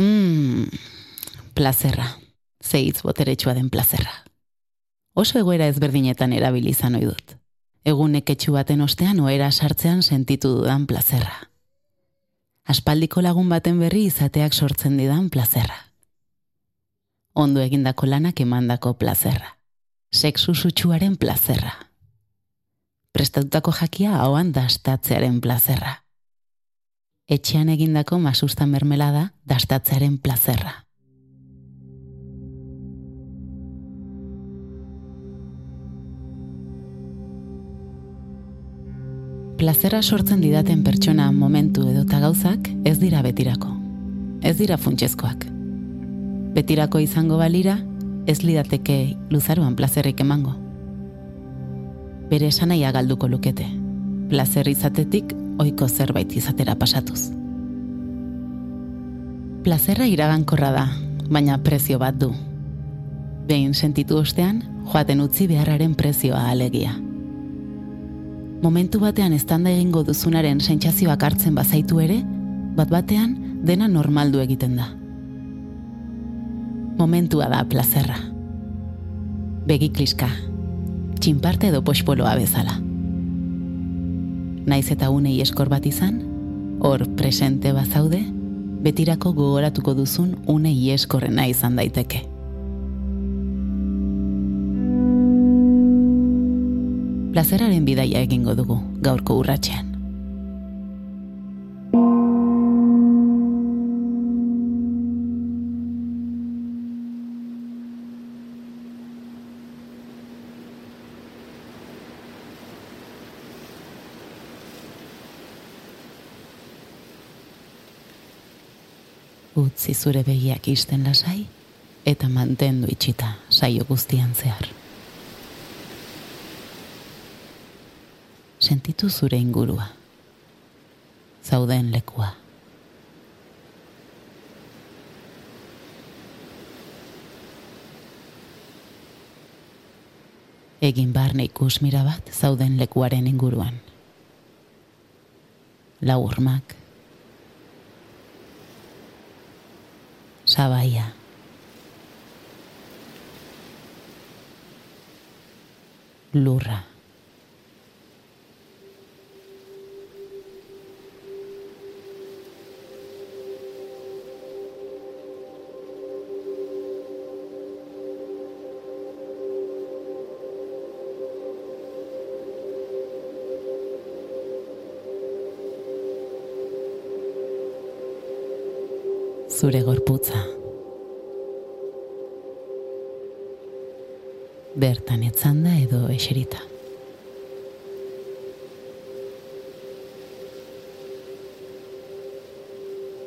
Mmm, plazerra. Zeitz boteretsua den plazerra. Oso egoera ezberdinetan erabilizan ohi dut. Egun eketxu baten ostean oera sartzean sentitu dudan plazerra. Aspaldiko lagun baten berri izateak sortzen didan plazerra. Ondo egindako lanak emandako plazerra. Sexu sutsuaren plazerra. Prestatutako jakia hauan dastatzearen plazerra. Etxean egindako masustan mermelada dastatzearen plazerra. Plazerra sortzen didaten pertsona momentu edota gauzak ez dira betirako. Ez dira funtsezkoak. Betirako izango balira, ez lidateke luzaruan plazerrik emango. Bere esanaia galduko lukete. Plazer izatetik oiko zerbait izatera pasatuz. Plazerra iragankorra da, baina prezio bat du. Behin sentitu ostean, joaten utzi beharraren prezioa alegia momentu batean eztanda egingo duzunaren sentsazioak hartzen bazaitu ere, bat batean dena normaldu egiten da. Momentua da plazerra. Begi kliska, txinparte edo pospoloa bezala. Naiz eta unei eskor bat izan, hor presente bazaude, betirako gogoratuko duzun unei eskorrena izan daiteke. plazeraren bidaia egingo dugu gaurko urratxean. Utzi zure begiak isten lasai eta mantendu itxita saio guztian zehar. sentitu zure ingurua. Zauden lekua. Egin barne ikusmira bat zauden lekuaren inguruan. Lau urmak. Sabaia. Lurra. Zure gorputza. Bertan etzanda edo eserita.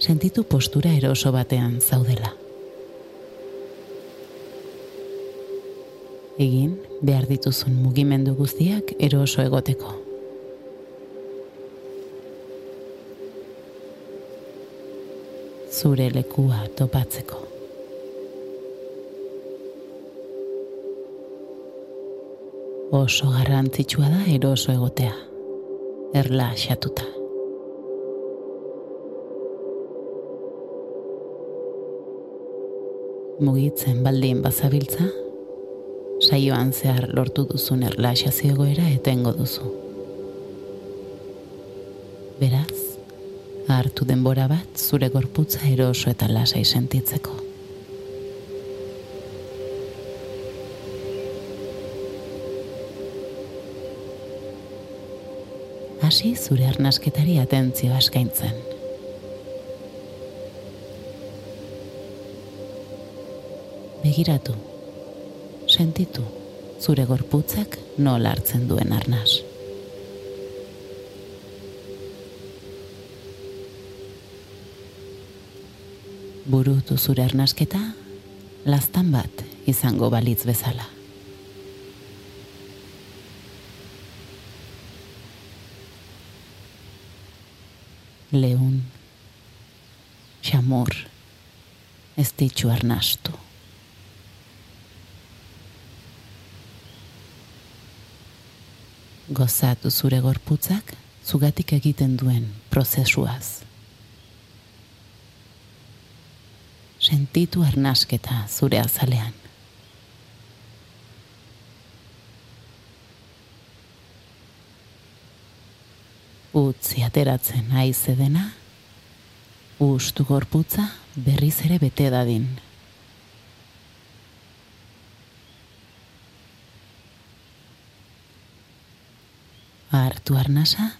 Sentitu postura eroso batean zaudela. Egin behar dituzun mugimendu guztiak eroso egoteko. Zure lekua topatzeko. Oso garrantzitsua da eroso egotea, erla xatuta. Mugitzen baldin bazabiltza, saioan zehar lortu duzun erla xaziogoera etengo duzu. Hartu denbora bat zure gorputza eroso eta lasai sentitzeko. Hasi zure arnasketari atentzio askaintzen. Begiratu, sentitu, zure gorputzak nola hartzen duen arnas. Burutu zure arnasketa, lastan bat izango balitz bezala. Leun, xamur, ez ditxu arnastu. Gozatu zure gorputzak, zugatik egiten duen prozesuaz. Sentitu arnasketa zure azalean. Utzi ateratzen haize dena, ustu gorputza berriz ere bete dadin. Hartu arnasa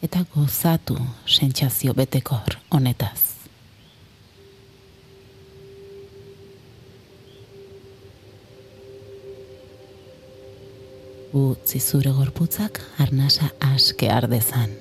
eta gozatu sentsazio betekor honetaz. Utzi zure gorputzak arnasa aske ardezan.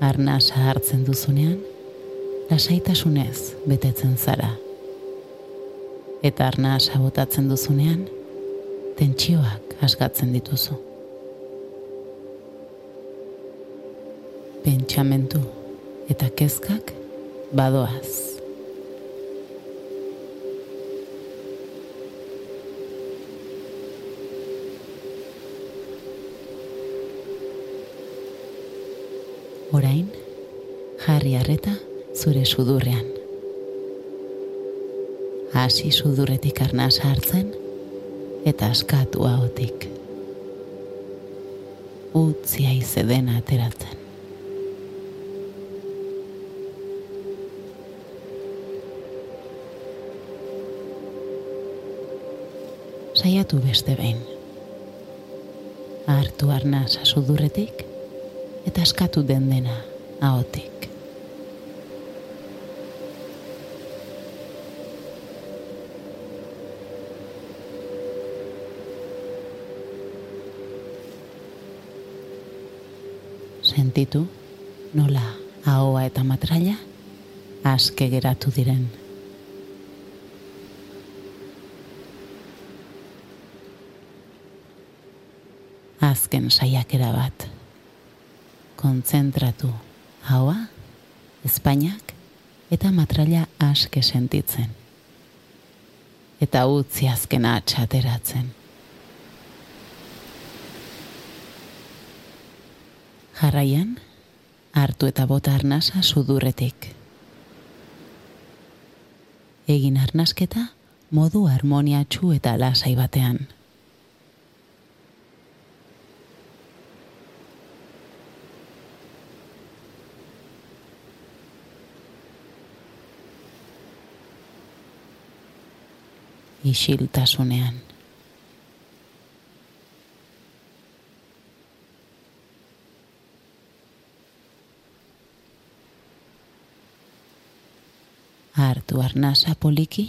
arnasa hartzen duzunean, lasaitasunez betetzen zara. Eta arnasa botatzen duzunean, tentsioak asgatzen dituzu. Pentsamentu eta kezkak badoaz. Orain, zure sudurrean. Hasi sudurretik arnaz hartzen eta askatu ahotik. Utzi aize dena ateratzen. Saiatu beste behin. Hartu arnaz sudurretik eta eskatu den dena ahotik. Sentitu nola ahoa eta matraia aske geratu diren. Azken saiakera bat kontzentratu haua, Espainiak eta matraila aske sentitzen. Eta utzi azkena atxateratzen. Jarraian, hartu eta bota arnasa sudurretik. Egin arnasketa modu harmoniatxu eta lasai batean. isiltasunean. Artu arnasa poliki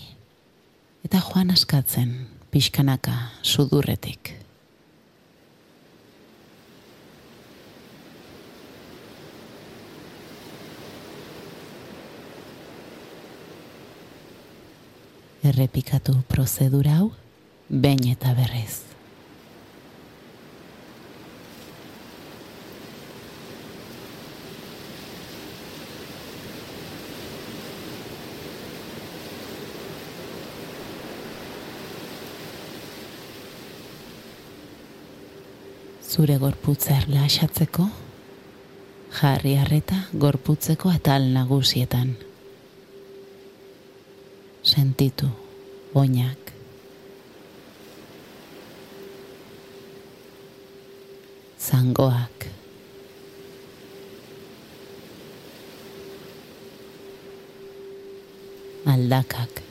eta joan askatzen pixkanaka sudurretik. errepikatu prozedura hau behin eta berriz. Zure gorputza erlaxatzeko, jarri harreta gorputzeko atal nagusietan sentitu oinak. Zangoak. Aldakak.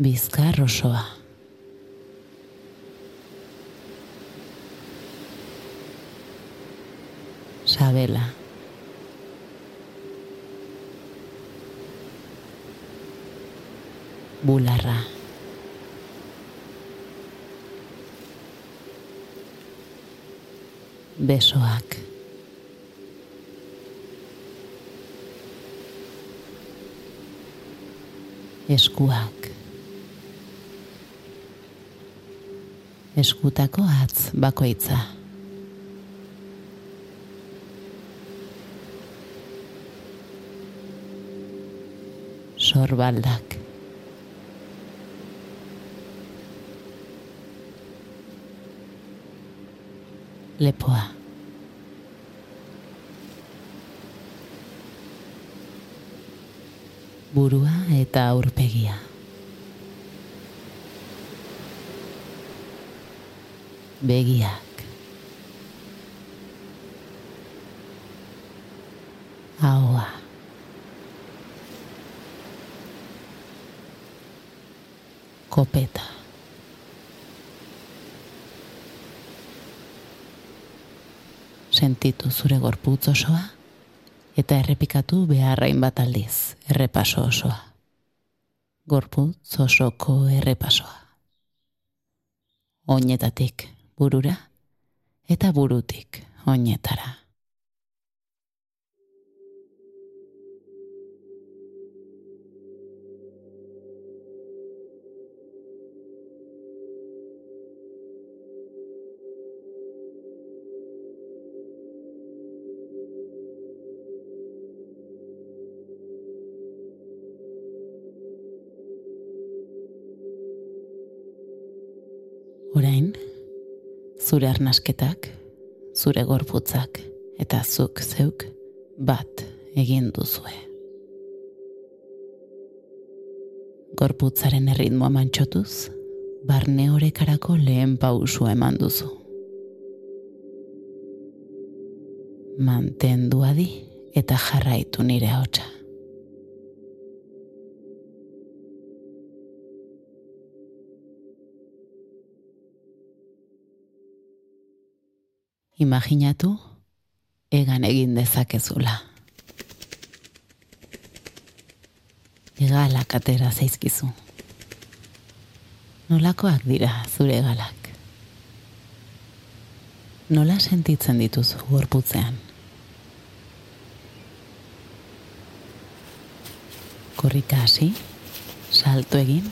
Bizkar osoa. sabela. Bularra. Besoak. Eskuak. Eskutako atz bakoitza. Sorbaldak. Lepoa. Burua eta aurpegia. Begiak. Ahoa. Kopeta. Sentitu zure gorputz osoa eta errepikatu beharrain bat aldiz, errepaso osoa. Gorputz osoko errepasoa. Oinetatik burura eta burutik oinetara. Zure arnasketak, zure gorputzak eta zuk zeuk bat egin duzue. Gorputzaren erritmoa mantxotuz, barne horekarako lehen pausu eman duzu. Mantendu adi eta jarraitu nire hotza. Imaginatu egan egin dezakezula. Egalak atera zaizkizu. Nolakoak dira zure egalak. Nola sentitzen dituzu gorputzean. Korrika hasi, salto egin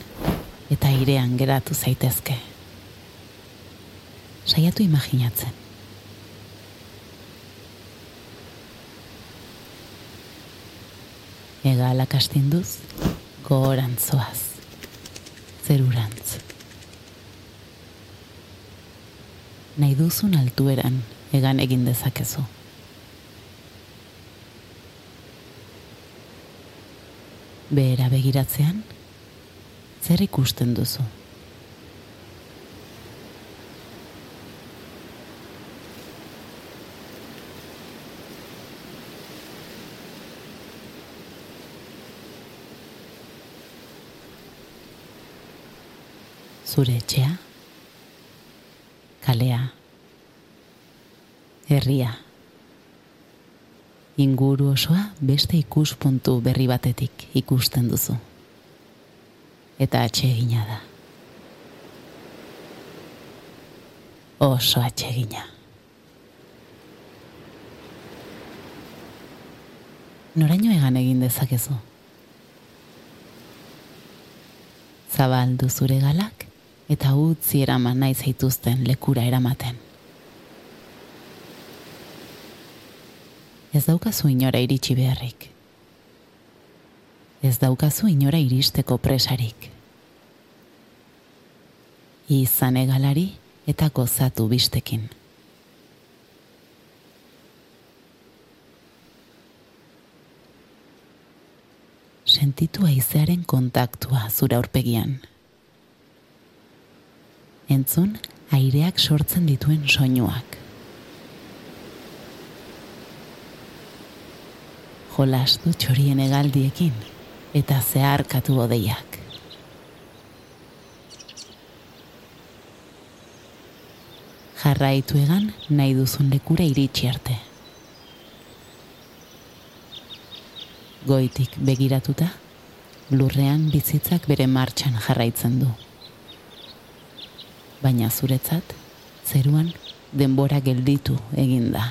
eta irean geratu zaitezke. Saiatu imaginatzen. Egalak astinduz, gogorantzoaz, zerurantz. Nahi duzun altueran egan egin dezakezu. Behera begiratzean, zer ikusten duzu? Zure etxea, kalea, herria, inguru osoa beste ikuspuntu berri batetik ikusten duzu. Eta atsegina da. Oso atsegina. Noraino egan egin dezakezu? Zabaldu zure galak eta utzi eraman nahi zaituzten lekura eramaten. Ez daukazu inora iritsi beharrik. Ez daukazu inora iristeko presarik. Izan egalari eta gozatu bistekin. Sentitu aizearen kontaktua zura aurpegian entzun aireak sortzen dituen soinuak. Jolastu txorien egaldiekin eta zeharkatu odeiak. Jarraitu egan nahi duzun lekura iritsi arte. Goitik begiratuta, lurrean bizitzak bere martxan jarraitzen du baina zuretzat zeruan denbora gelditu egin da.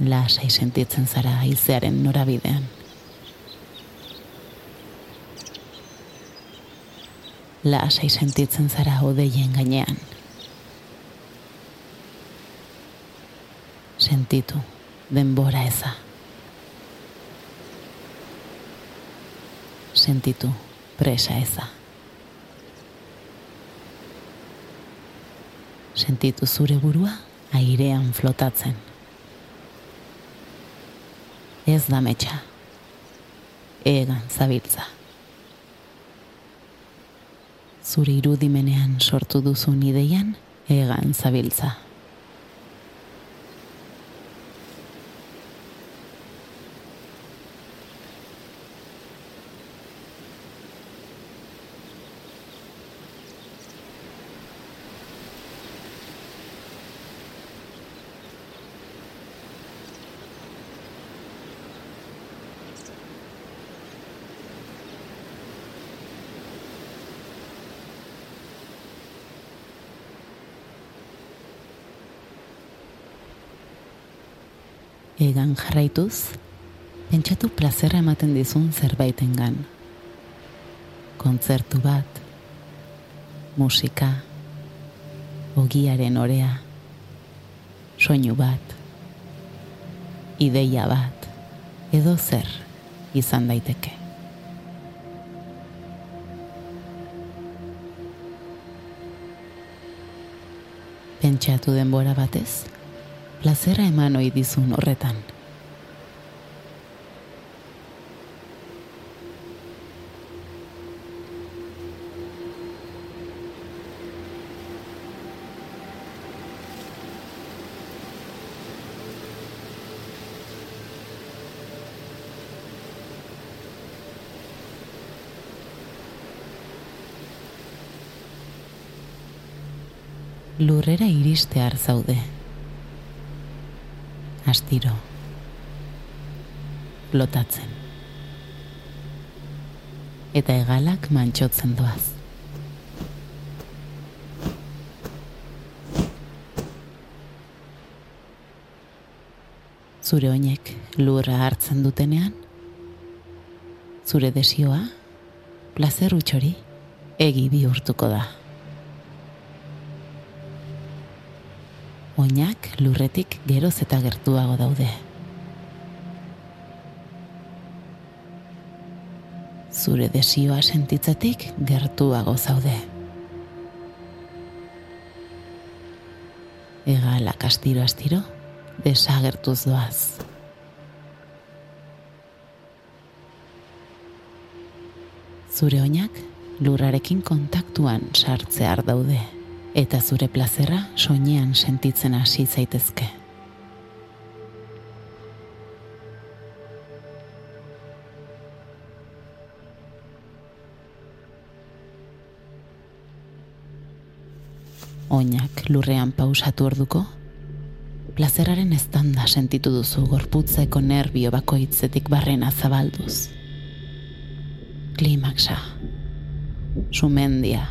lasai sentitzen zara haizearen norabidean. Lasai sentitzen zara odeien gainean. Sentitu denbora eza. Sentitu presa eza. Sentitu zure burua airean flotatzen. Ez da metxa. Egan zabiltza. Zure irudimenean sortu duzun ideian, egan zabiltza. Egan jarraituz, pentsatu plazera ematen dizun zerbaitengan. Kontzertu bat, musika, ogiaren orea, soinu bat, ideia bat, edo zer izan daiteke. Pentsatu denbora batez, plazera eman ohi dizun horretan. Lurrera iriste zaude astiro. Lotatzen. Eta egalak mantxotzen doaz. Zure oinek lurra hartzen dutenean zure desioa plazer utxori egi bihurtuko da oinak lurretik geroz eta gertuago daude. Zure desioa sentitzetik gertuago zaude. Egalak astiro astiro desagertuz doaz. Zure oinak lurrarekin kontaktuan sartzear daude eta zure plazera soinean sentitzen hasi zaitezke. Oinak lurrean pausatu orduko, plazeraren estanda sentitu duzu gorputzeko nerbio bakoitzetik barrena zabalduz. Klimaksa, sumendia,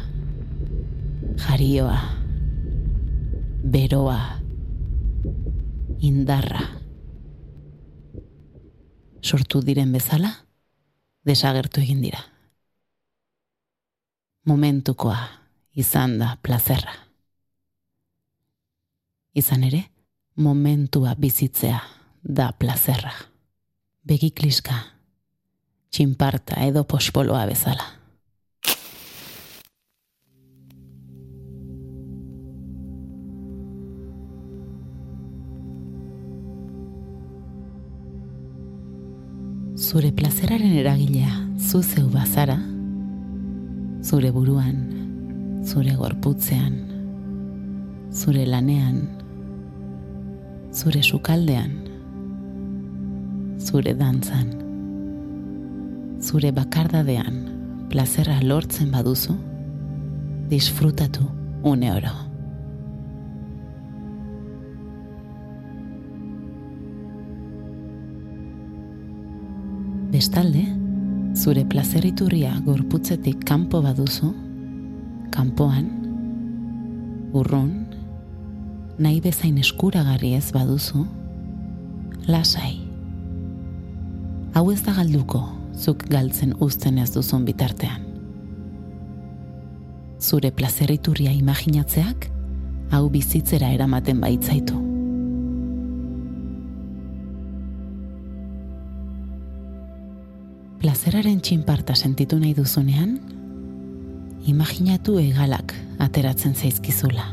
jarioa, beroa, indarra. Sortu diren bezala, desagertu egin dira. Momentukoa izan da plazerra. Izan ere, momentua bizitzea da plazerra. Begikliska, txinparta edo pospoloa bezala. Zure plazeraren eragilea zu zeu bazara, zure buruan, zure gorputzean, zure lanean, zure sukaldean, zure dantzan, zure bakardadean plazerra lortzen baduzu, disfrutatu une oro. Bestalde, zure plazeriturria gorputzetik kanpo baduzu, kanpoan, urrun, nahi bezain eskuragarri ez baduzu, lasai. Hau ez da galduko, zuk galtzen uzten ez duzun bitartean. Zure plazeriturria imaginatzeak, hau bizitzera eramaten baitzaitu. Plazeraren txinparta sentitu nahi duzunean, imaginatu egalak ateratzen zaizkizula.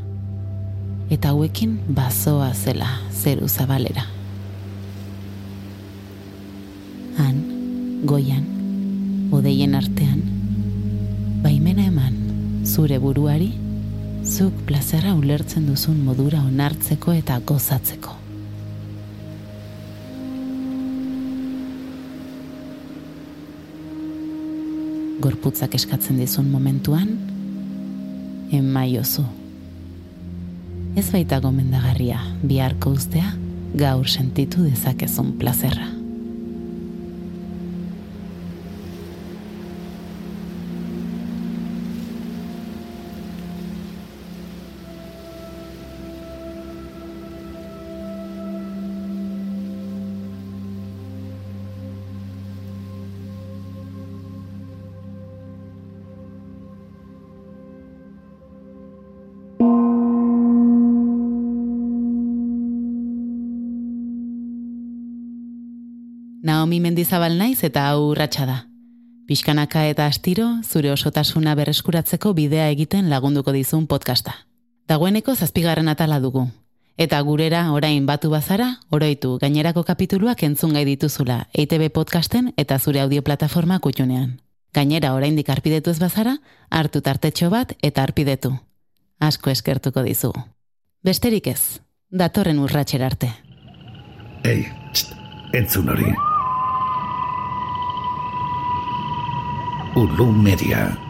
Eta hauekin bazoa zela zeru zabalera. Han, goian, odeien artean, baimena eman zure buruari, zuk plazera ulertzen duzun modura onartzeko eta gozatzeko. Gorputzak eskatzen dizun momentuan, emaiozu. Ez baita gomendagarria biharko ustea gaur sentitu dezakezun plazerra. Naomi Mendizabal naiz eta hau urratsa da. Piskanaka eta astiro zure osotasuna berreskuratzeko bidea egiten lagunduko dizun podcasta. Dagoeneko zazpigarren atala dugu. Eta gurera orain batu bazara, oroitu gainerako kapituluak entzun gai dituzula EITB podcasten eta zure audioplataforma kutxunean. Gainera oraindik arpidetu ez bazara, hartu tartetxo bat eta arpidetu. Asko eskertuko dizugu. Besterik ez, datorren urratxer arte. Ei, txt, entzun hori. Ulu Media.